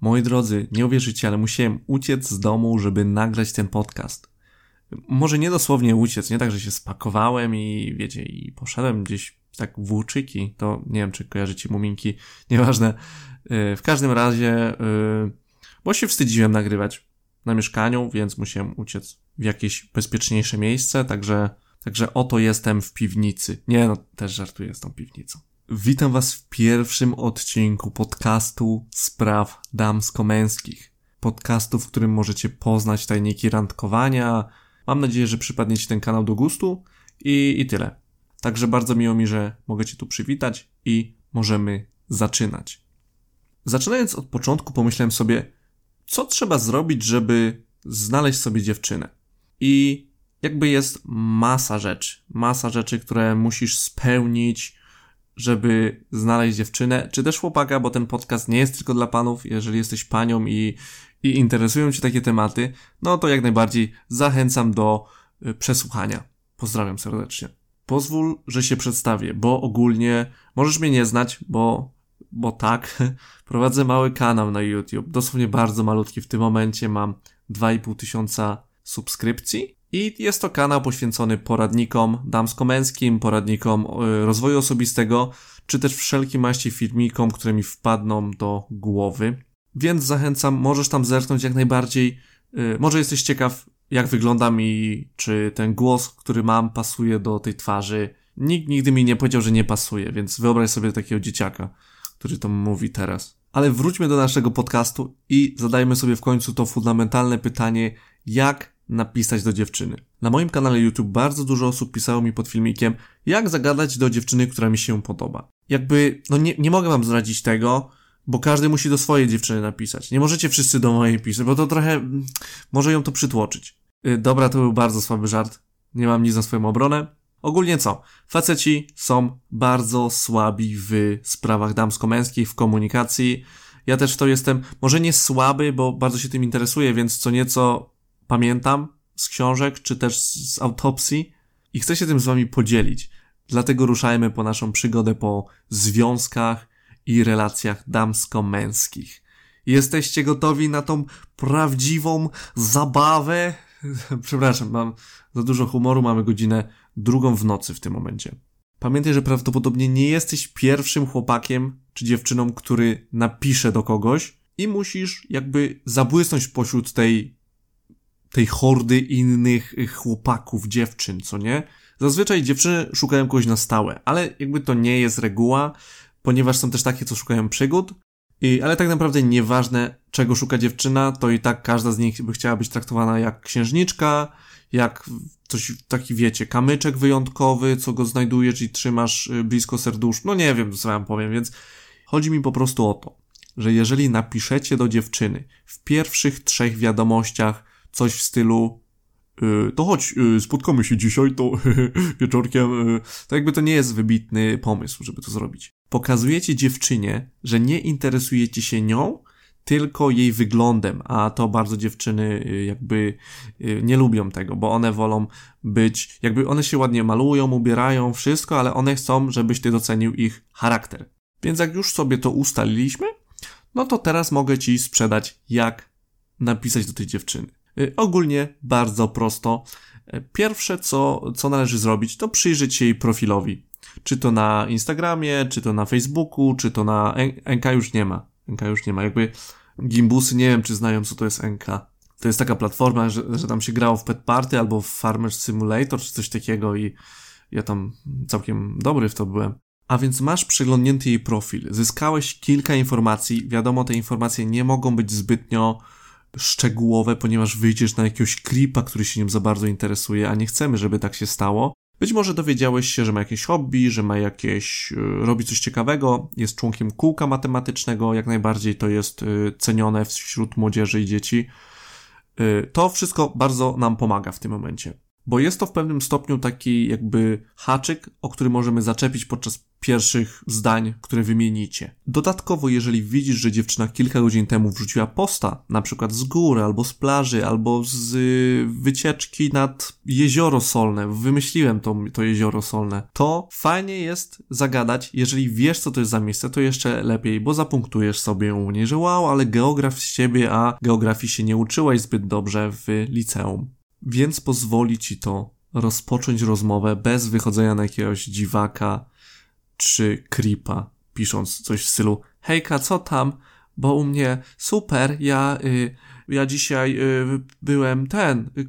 Moi drodzy, nie uwierzycie, ale musiałem uciec z domu, żeby nagrać ten podcast. Może nie dosłownie uciec, nie tak, że się spakowałem i wiecie, i poszedłem gdzieś tak w łuczyki, to nie wiem, czy kojarzycie muminki, nieważne. Y, w każdym razie, y, bo się wstydziłem nagrywać na mieszkaniu, więc musiałem uciec w jakieś bezpieczniejsze miejsce, także, także oto jestem w piwnicy. Nie, no też żartuję z tą piwnicą. Witam Was w pierwszym odcinku podcastu Spraw Damsko-Męskich. Podcastu, w którym możecie poznać tajniki randkowania. Mam nadzieję, że przypadnie Ci ten kanał do gustu i, i tyle. Także bardzo miło mi, że mogę Cię tu przywitać i możemy zaczynać. Zaczynając od początku, pomyślałem sobie, co trzeba zrobić, żeby znaleźć sobie dziewczynę. I jakby jest masa rzeczy, masa rzeczy, które musisz spełnić, żeby znaleźć dziewczynę, czy też chłopaka, bo ten podcast nie jest tylko dla panów. Jeżeli jesteś panią i, i interesują cię takie tematy, no to jak najbardziej zachęcam do y, przesłuchania. Pozdrawiam serdecznie. Pozwól, że się przedstawię, bo ogólnie możesz mnie nie znać, bo, bo tak, prowadzę mały kanał na YouTube, dosłownie bardzo malutki. W tym momencie mam 2,5 tysiąca subskrypcji i jest to kanał poświęcony poradnikom damsko-męskim, poradnikom e, rozwoju osobistego, czy też wszelkim maści filmikom, które mi wpadną do głowy. Więc zachęcam, możesz tam zerknąć jak najbardziej. E, może jesteś ciekaw, jak wyglądam i czy ten głos, który mam, pasuje do tej twarzy. Nikt nigdy mi nie powiedział, że nie pasuje, więc wyobraź sobie takiego dzieciaka, który to mówi teraz. Ale wróćmy do naszego podcastu i zadajmy sobie w końcu to fundamentalne pytanie, jak napisać do dziewczyny. Na moim kanale YouTube bardzo dużo osób pisało mi pod filmikiem, jak zagadać do dziewczyny, która mi się podoba. Jakby, no nie, nie mogę wam zdradzić tego, bo każdy musi do swojej dziewczyny napisać. Nie możecie wszyscy do mojej pisać, bo to trochę mm, może ją to przytłoczyć. Yy, dobra, to był bardzo słaby żart. Nie mam nic na swoją obronę. Ogólnie co? Faceci są bardzo słabi w sprawach damsko-męskich, w komunikacji. Ja też to jestem, może nie słaby, bo bardzo się tym interesuję, więc co nieco pamiętam z książek, czy też z autopsji i chcę się tym z wami podzielić. Dlatego ruszajmy po naszą przygodę po związkach i relacjach damsko-męskich. Jesteście gotowi na tą prawdziwą zabawę? Przepraszam, mam za dużo humoru, mamy godzinę drugą w nocy w tym momencie. Pamiętaj, że prawdopodobnie nie jesteś pierwszym chłopakiem czy dziewczyną, który napisze do kogoś i musisz jakby zabłysnąć pośród tej tej hordy innych chłopaków, dziewczyn, co nie? Zazwyczaj dziewczyny szukają kogoś na stałe, ale jakby to nie jest reguła, ponieważ są też takie, co szukają przygód, i, ale tak naprawdę nieważne, czego szuka dziewczyna, to i tak każda z nich by chciała być traktowana jak księżniczka, jak coś taki, wiecie, kamyczek wyjątkowy, co go znajdujesz i trzymasz y, blisko serdusz. No nie wiem, co wam powiem, więc chodzi mi po prostu o to, że jeżeli napiszecie do dziewczyny w pierwszych trzech wiadomościach, coś w stylu y, to chodź, y, spotkamy się dzisiaj, to wieczorkiem. Y, to jakby to nie jest wybitny pomysł, żeby to zrobić. Pokazujecie dziewczynie, że nie interesujecie się nią, tylko jej wyglądem, a to bardzo dziewczyny jakby nie lubią tego, bo one wolą być, jakby one się ładnie malują, ubierają, wszystko, ale one chcą, żebyś ty docenił ich charakter. Więc jak już sobie to ustaliliśmy, no to teraz mogę ci sprzedać, jak napisać do tej dziewczyny. Y, ogólnie bardzo prosto. Y, pierwsze, co, co należy zrobić, to przyjrzeć się jej profilowi. Czy to na Instagramie, czy to na Facebooku, czy to na NK już nie ma. NK już nie ma. Jakby gimbusy, nie wiem, czy znają, co to jest NK. To jest taka platforma, że, że tam się grało w Pet Party albo w Farmer Simulator, czy coś takiego i ja tam całkiem dobry w to byłem. A więc masz przeglądnięty jej profil, zyskałeś kilka informacji, wiadomo, te informacje nie mogą być zbytnio szczegółowe, ponieważ wyjdziesz na jakiegoś creepa, który się nim za bardzo interesuje, a nie chcemy, żeby tak się stało. Być może dowiedziałeś się, że ma jakieś hobby, że ma jakieś, y, robi coś ciekawego, jest członkiem kółka matematycznego, jak najbardziej to jest y, cenione wśród młodzieży i dzieci. Y, to wszystko bardzo nam pomaga w tym momencie. Bo jest to w pewnym stopniu taki jakby haczyk, o który możemy zaczepić podczas pierwszych zdań, które wymienicie. Dodatkowo, jeżeli widzisz, że dziewczyna kilka godzin temu wrzuciła posta, na przykład z góry, albo z plaży, albo z wycieczki nad jezioro solne, wymyśliłem to, to jezioro solne, to fajnie jest zagadać, jeżeli wiesz, co to jest za miejsce, to jeszcze lepiej, bo zapunktujesz sobie u niej, że wow, ale geograf z ciebie, a geografii się nie uczyłaś zbyt dobrze w liceum. Więc pozwoli ci to rozpocząć rozmowę bez wychodzenia na jakiegoś dziwaka, czy creepa, pisząc coś w stylu hejka, co tam? Bo u mnie super, ja, y, ja dzisiaj y, byłem ten, y,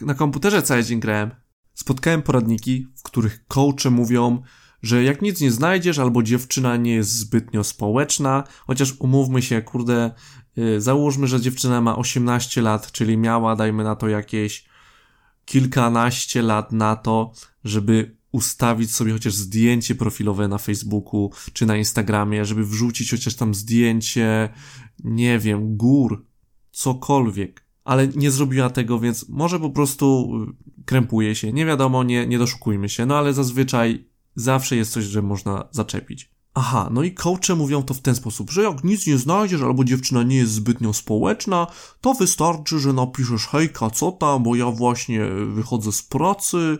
na komputerze cały dzień grałem. Spotkałem poradniki, w których coache mówią, że jak nic nie znajdziesz, albo dziewczyna nie jest zbytnio społeczna, chociaż umówmy się, kurde, załóżmy, że dziewczyna ma 18 lat, czyli miała, dajmy na to jakieś kilkanaście lat na to, żeby ustawić sobie chociaż zdjęcie profilowe na Facebooku czy na Instagramie, żeby wrzucić chociaż tam zdjęcie, nie wiem, gór, cokolwiek. Ale nie zrobiła tego, więc może po prostu y, krępuje się. Nie wiadomo, nie, nie doszukujmy się, no ale zazwyczaj zawsze jest coś, że można zaczepić. Aha, no i coache mówią to w ten sposób, że jak nic nie znajdziesz albo dziewczyna nie jest zbytnio społeczna, to wystarczy, że napiszesz hejka, co tam, bo ja właśnie wychodzę z pracy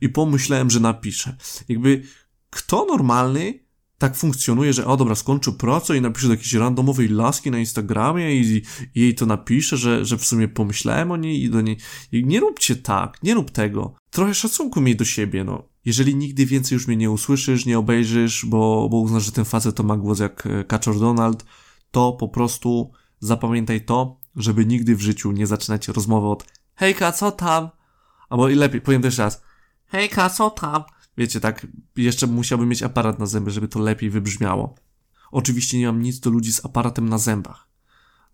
i pomyślałem, że napiszę. Jakby kto normalny tak funkcjonuje, że o dobra, skończy pracę i napisze do jakiejś randomowej laski na Instagramie i, i jej to napisze, że, że w sumie pomyślałem o niej i do niej. I nie róbcie tak, nie rób tego. Trochę szacunku miej do siebie, no. Jeżeli nigdy więcej już mnie nie usłyszysz, nie obejrzysz, bo, bo uznasz, że ten facet to ma głos jak e, Kaczor Donald, to po prostu zapamiętaj to, żeby nigdy w życiu nie zaczynać rozmowy od hejka, co tam? Albo i lepiej, powiem też raz. Hejka, co tam? Wiecie, tak, jeszcze musiałbym mieć aparat na zęby, żeby to lepiej wybrzmiało. Oczywiście nie mam nic do ludzi z aparatem na zębach.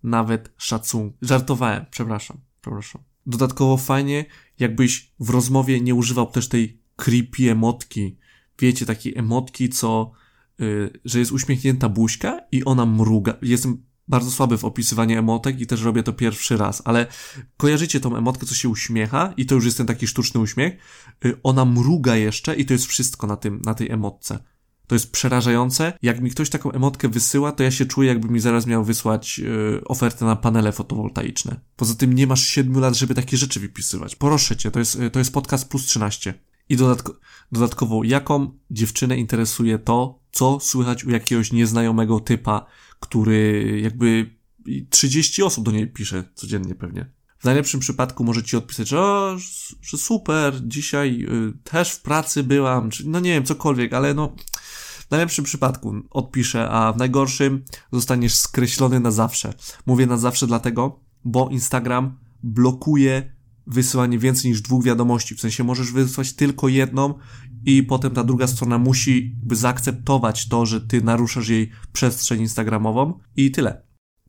Nawet szacunku. Żartowałem, przepraszam, przepraszam. Dodatkowo fajnie, jakbyś w rozmowie nie używał też tej creepy emotki. Wiecie, takie emotki, co, yy, że jest uśmiechnięta buźka i ona mruga. Jestem bardzo słaby w opisywaniu emotek i też robię to pierwszy raz, ale kojarzycie tą emotkę, co się uśmiecha i to już jest ten taki sztuczny uśmiech. Yy, ona mruga jeszcze i to jest wszystko na tym, na tej emotce. To jest przerażające. Jak mi ktoś taką emotkę wysyła, to ja się czuję, jakby mi zaraz miał wysłać yy, ofertę na panele fotowoltaiczne. Poza tym nie masz 7 lat, żeby takie rzeczy wypisywać. Proszę cię, to jest, yy, to jest podcast plus 13. I dodatko, dodatkowo, jaką dziewczynę interesuje to, co słychać u jakiegoś nieznajomego typa, który jakby 30 osób do niej pisze codziennie pewnie. W najlepszym przypadku może ci odpisać, że, o, że super, dzisiaj y, też w pracy byłam, czy no nie wiem, cokolwiek, ale no w najlepszym przypadku odpiszę, a w najgorszym zostaniesz skreślony na zawsze. Mówię na zawsze dlatego, bo Instagram blokuje wysyłanie więcej niż dwóch wiadomości. W sensie możesz wysłać tylko jedną i potem ta druga strona musi zaakceptować to, że ty naruszasz jej przestrzeń instagramową i tyle.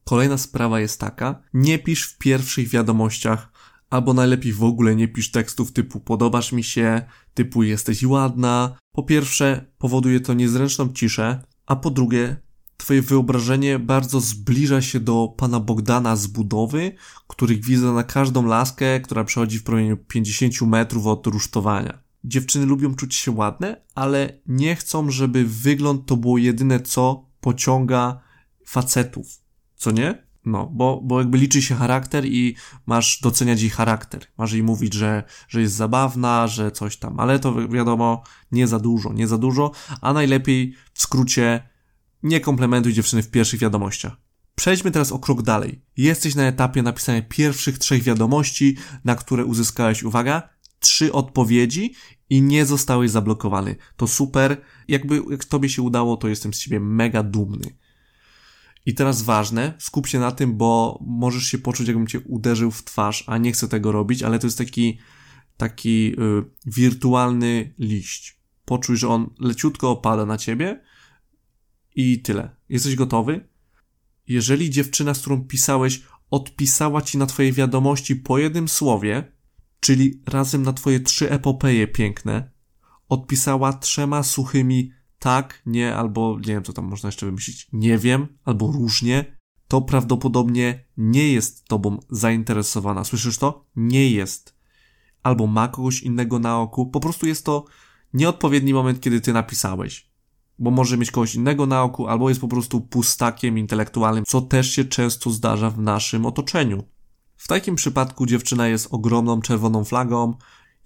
Kolejna sprawa jest taka, nie pisz w pierwszych wiadomościach, albo najlepiej w ogóle nie pisz tekstów typu podobasz mi się, typu jesteś ładna. Po pierwsze, powoduje to niezręczną ciszę, a po drugie, twoje wyobrażenie bardzo zbliża się do pana Bogdana z budowy, który gwizda na każdą laskę, która przechodzi w promieniu 50 metrów od rusztowania. Dziewczyny lubią czuć się ładne, ale nie chcą, żeby wygląd to było jedyne, co pociąga facetów. Co nie? No, bo, bo jakby liczy się charakter i masz doceniać jej charakter. Masz jej mówić, że, że jest zabawna, że coś tam, ale to wiadomo, nie za dużo, nie za dużo, a najlepiej w skrócie nie komplementuj dziewczyny w pierwszych wiadomościach. Przejdźmy teraz o krok dalej. Jesteś na etapie napisania pierwszych trzech wiadomości, na które uzyskałeś, uwaga, trzy odpowiedzi i nie zostałeś zablokowany. To super. Jakby jak tobie się udało, to jestem z ciebie mega dumny. I teraz ważne, skup się na tym, bo możesz się poczuć, jakbym cię uderzył w twarz, a nie chcę tego robić, ale to jest taki, taki y, wirtualny liść. Poczuj, że on leciutko opada na ciebie i tyle. Jesteś gotowy? Jeżeli dziewczyna, z którą pisałeś, odpisała ci na twoje wiadomości po jednym słowie, czyli razem na twoje trzy epopeje piękne, odpisała trzema suchymi tak, nie, albo nie wiem, co tam można jeszcze wymyślić, nie wiem, albo różnie, to prawdopodobnie nie jest tobą zainteresowana. Słyszysz to? Nie jest. albo ma kogoś innego na oku. Po prostu jest to nieodpowiedni moment, kiedy ty napisałeś. Bo może mieć kogoś innego na oku, albo jest po prostu pustakiem intelektualnym, co też się często zdarza w naszym otoczeniu. W takim przypadku dziewczyna jest ogromną czerwoną flagą,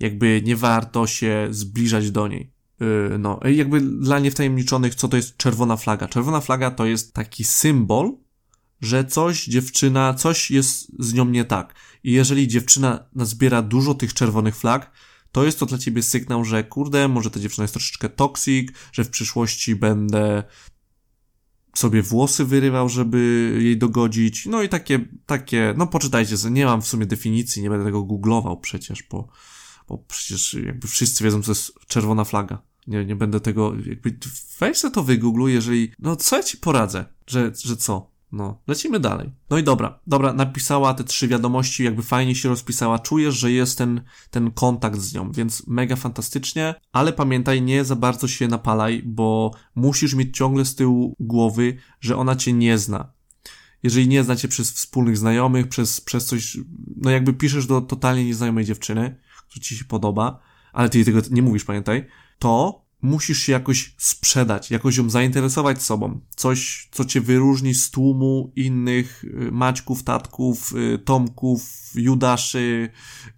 jakby nie warto się zbliżać do niej. Yy, no, jakby dla niewtajemniczonych, co to jest czerwona flaga? Czerwona flaga to jest taki symbol, że coś dziewczyna, coś jest z nią nie tak. I jeżeli dziewczyna nazbiera dużo tych czerwonych flag, to jest to dla ciebie sygnał, że kurde, może ta dziewczyna jest troszeczkę toksik, że w przyszłości będę sobie włosy wyrywał, żeby jej dogodzić. No i takie, takie, no poczytajcie, nie mam w sumie definicji, nie będę tego googlował przecież, bo, bo przecież jakby wszyscy wiedzą, co jest czerwona flaga. Nie, nie będę tego, jakby, weź sobie to wygoogluj, jeżeli, no co ja ci poradzę, że, że co? No, lecimy dalej. No i dobra, dobra, napisała te trzy wiadomości, jakby fajnie się rozpisała, czujesz, że jest ten, ten kontakt z nią, więc mega fantastycznie, ale pamiętaj, nie za bardzo się napalaj, bo musisz mieć ciągle z tyłu głowy, że ona cię nie zna. Jeżeli nie znacie przez wspólnych znajomych, przez, przez coś, no jakby piszesz do totalnie nieznajomej dziewczyny, która ci się podoba, ale ty jej tego nie mówisz, pamiętaj, to musisz się jakoś sprzedać, jakoś ją zainteresować sobą. Coś, co cię wyróżni z tłumu innych y, Maćków, Tatków, y, Tomków, Judaszy,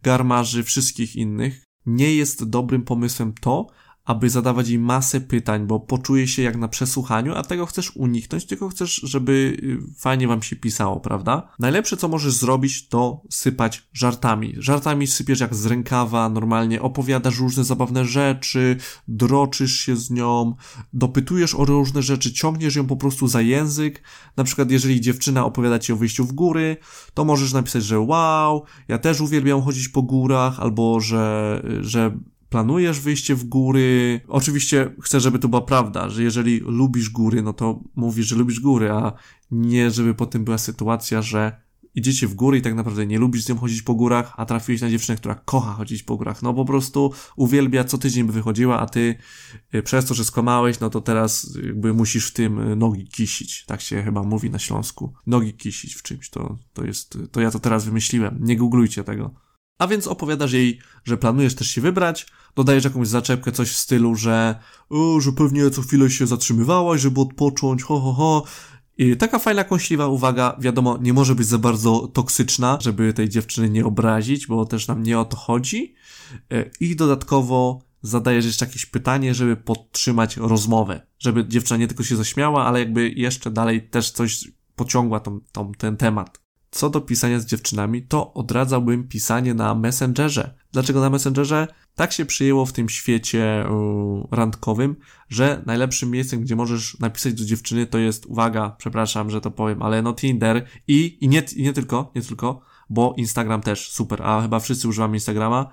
Garmarzy, wszystkich innych. Nie jest dobrym pomysłem to, aby zadawać jej masę pytań, bo poczuje się jak na przesłuchaniu, a tego chcesz uniknąć, tylko chcesz, żeby y, fajnie wam się pisało, prawda? Najlepsze, co możesz zrobić, to sypać żartami. Żartami sypiesz jak z rękawa, normalnie opowiadasz różne zabawne rzeczy, droczysz się z nią, dopytujesz o różne rzeczy, ciągniesz ją po prostu za język. Na przykład, jeżeli dziewczyna opowiada ci o wyjściu w góry, to możesz napisać, że wow, ja też uwielbiam chodzić po górach, albo że, że planujesz wyjście w góry. Oczywiście chcę, żeby to była prawda, że jeżeli lubisz góry, no to mówisz, że lubisz góry, a nie, żeby potem była sytuacja, że idziecie w góry i tak naprawdę nie lubisz z nią chodzić po górach, a trafiłeś na dziewczynę, która kocha chodzić po górach. No po prostu uwielbia, co tydzień by wychodziła, a ty y, przez to, że skłamałeś, no to teraz jakby musisz w tym y, nogi kisić. Tak się chyba mówi na Śląsku. Nogi kisić w czymś, to, to jest, to ja to teraz wymyśliłem. Nie googlujcie tego. A więc opowiadasz jej, że planujesz też się wybrać, dodajesz jakąś zaczepkę, coś w stylu, że, o, że pewnie co chwilę się zatrzymywałaś, żeby odpocząć, ho, ho, ho. I taka fajna, kąśliwa uwaga, wiadomo, nie może być za bardzo toksyczna, żeby tej dziewczyny nie obrazić, bo też nam nie o to chodzi. E, I dodatkowo zadajesz jeszcze jakieś pytanie, żeby podtrzymać rozmowę, żeby dziewczyna nie tylko się zaśmiała, ale jakby jeszcze dalej też coś pociągła tą, tą, ten temat. Co do pisania z dziewczynami, to odradzałbym pisanie na Messengerze. Dlaczego na Messengerze? Tak się przyjęło w tym świecie randkowym, że najlepszym miejscem, gdzie możesz napisać do dziewczyny, to jest, uwaga, przepraszam, że to powiem, ale no Tinder i, i, nie, i nie tylko, nie tylko, bo Instagram też super, a chyba wszyscy używamy Instagrama.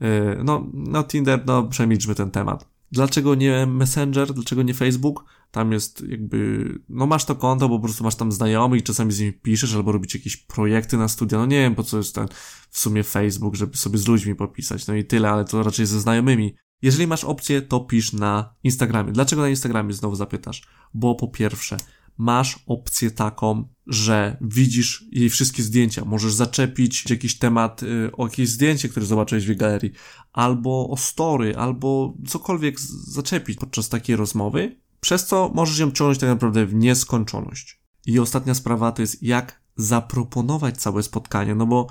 Yy, no, no Tinder, no przemilczmy ten temat. Dlaczego nie Messenger? Dlaczego nie Facebook? Tam jest jakby, no masz to konto, bo po prostu masz tam znajomych i czasami z nimi piszesz albo robić jakieś projekty na studia. No nie wiem, po co jest ten w sumie Facebook, żeby sobie z ludźmi popisać. No i tyle, ale to raczej ze znajomymi. Jeżeli masz opcję, to pisz na Instagramie. Dlaczego na Instagramie znowu zapytasz? Bo po pierwsze, masz opcję taką, że widzisz jej wszystkie zdjęcia. Możesz zaczepić jakiś temat y, o jakieś zdjęcie, które zobaczyłeś w galerii, albo o story, albo cokolwiek zaczepić podczas takiej rozmowy, przez co możesz ją ciągnąć tak naprawdę w nieskończoność. I ostatnia sprawa to jest jak zaproponować całe spotkanie, no bo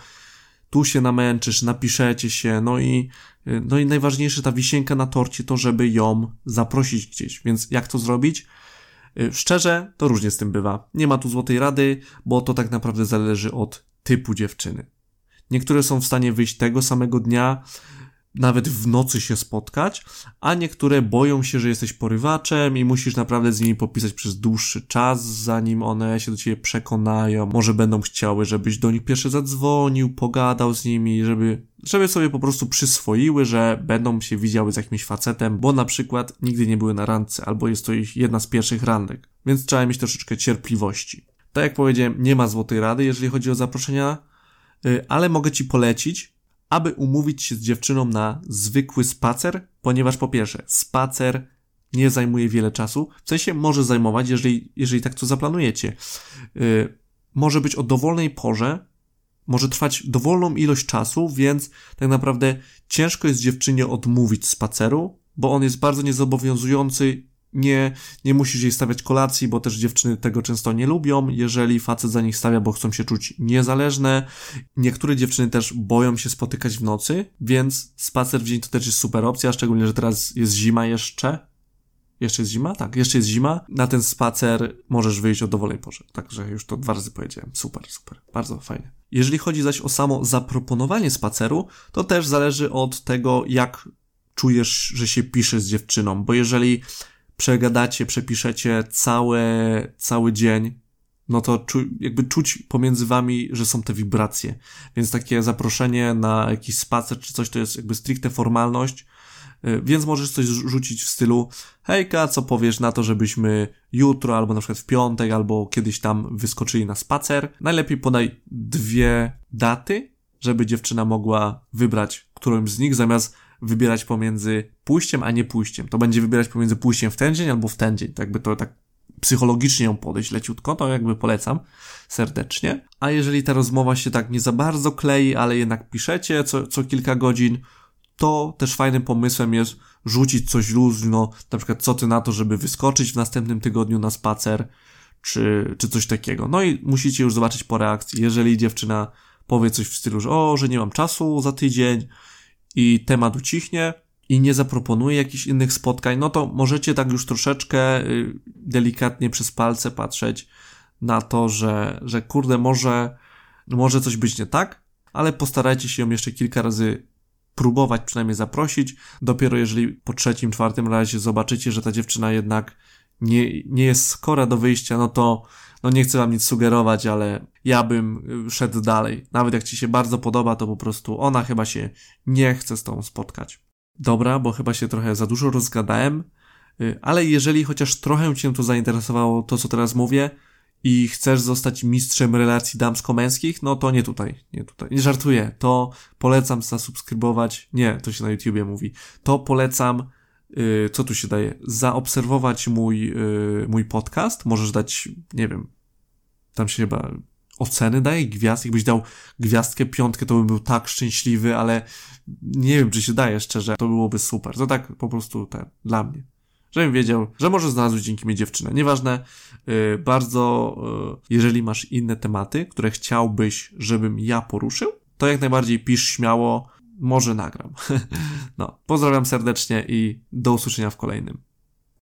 tu się namęczysz, napiszecie się, no i, no i najważniejsze ta wisienka na torcie to, żeby ją zaprosić gdzieś. Więc jak to zrobić? Y, szczerze, to różnie z tym bywa. Nie ma tu złotej rady, bo to tak naprawdę zależy od typu dziewczyny. Niektóre są w stanie wyjść tego samego dnia, nawet w nocy się spotkać, a niektóre boją się, że jesteś porywaczem i musisz naprawdę z nimi popisać przez dłuższy czas, zanim one się do ciebie przekonają. Może będą chciały, żebyś do nich pierwszy zadzwonił, pogadał z nimi, żeby, żeby sobie po prostu przyswoiły, że będą się widziały z jakimś facetem, bo na przykład nigdy nie były na randce, albo jest to ich jedna z pierwszych randek. Więc trzeba mieć troszeczkę cierpliwości. Tak jak powiedziałem, nie ma złotej rady, jeżeli chodzi o zaproszenia, y, ale mogę ci polecić, aby umówić się z dziewczyną na zwykły spacer, ponieważ po pierwsze, spacer nie zajmuje wiele czasu, w sensie może zajmować, jeżeli, jeżeli tak to zaplanujecie. Yy, może być o dowolnej porze, może trwać dowolną ilość czasu, więc tak naprawdę ciężko jest dziewczynie odmówić spaceru, bo on jest bardzo niezobowiązujący. Nie, nie musisz jej stawiać kolacji, bo też dziewczyny tego często nie lubią, jeżeli facet za nich stawia, bo chcą się czuć niezależne. Niektóre dziewczyny też boją się spotykać w nocy, więc spacer w dzień to też jest super opcja, szczególnie, że teraz jest zima jeszcze, jeszcze jest zima? Tak, jeszcze jest zima. Na ten spacer możesz wyjść o dowolnej porze. Także już to dwa razy powiedziałem. Super, super. Bardzo fajnie. Jeżeli chodzi zaś o samo zaproponowanie spaceru, to też zależy od tego, jak czujesz, że się pisze z dziewczyną, bo jeżeli przegadacie, przepiszecie całe, cały dzień, no to czu, jakby czuć pomiędzy wami, że są te wibracje. Więc takie zaproszenie na jakiś spacer czy coś to jest jakby stricte formalność, Y, więc możesz coś rzucić w stylu hejka, co powiesz na to, żebyśmy jutro, albo na przykład w piątek, albo kiedyś tam wyskoczyli na spacer. Najlepiej podaj dwie daty, żeby dziewczyna mogła wybrać którąś z nich, zamiast wybierać pomiędzy pójściem, a nie pójściem. To będzie wybierać pomiędzy pójściem w ten dzień albo w ten dzień. Tak jakby to tak psychologicznie ją podejść leciutko, to jakby polecam serdecznie. A jeżeli ta rozmowa się tak nie za bardzo klei, ale jednak piszecie co, co kilka godzin, to też fajnym pomysłem jest rzucić coś luźno, na przykład co ty na to, żeby wyskoczyć w następnym tygodniu na spacer, czy, czy coś takiego. No i musicie już zobaczyć po reakcji. Jeżeli dziewczyna powie coś w stylu, że o, że nie mam czasu za tydzień i temat ucichnie i nie zaproponuje jakichś innych spotkań, no to możecie tak już troszeczkę y, delikatnie przez palce patrzeć na to, że, że kurde, może, może coś być nie tak, ale postarajcie się ją jeszcze kilka razy próbować przynajmniej zaprosić. Dopiero jeżeli po trzecim, czwartym razie zobaczycie, że ta dziewczyna jednak nie, nie jest skora do wyjścia, no to no nie chcę wam nic sugerować, ale ja bym y, szedł dalej. Nawet jak ci się bardzo podoba, to po prostu ona chyba się nie chce z tą spotkać. Dobra, bo chyba się trochę za dużo rozgadałem, y, ale jeżeli chociaż trochę cię to zainteresowało to, co teraz mówię, i chcesz zostać mistrzem relacji damsko-męskich, no to nie tutaj, nie tutaj. Nie żartuję, to polecam zasubskrybować, nie, to się na YouTubie mówi, to polecam, co tu się daje, zaobserwować mój, yy, mój podcast, możesz dać, nie wiem, tam się chyba oceny daje, gwiazd, jakbyś dał gwiazdkę, piątkę, to bym był tak szczęśliwy, ale nie wiem, czy się daje szczerze, to byłoby super. To tak po prostu ten, dla mnie. Żebym wiedział, że może znalazłeś dzięki mnie dziewczynę. Nieważne, yy, bardzo, jeżeli masz inne tematy, które chciałbyś, żebym ja poruszył, to jak najbardziej pisz śmiało, może nagram. no, pozdrawiam serdecznie i do usłyszenia w kolejnym.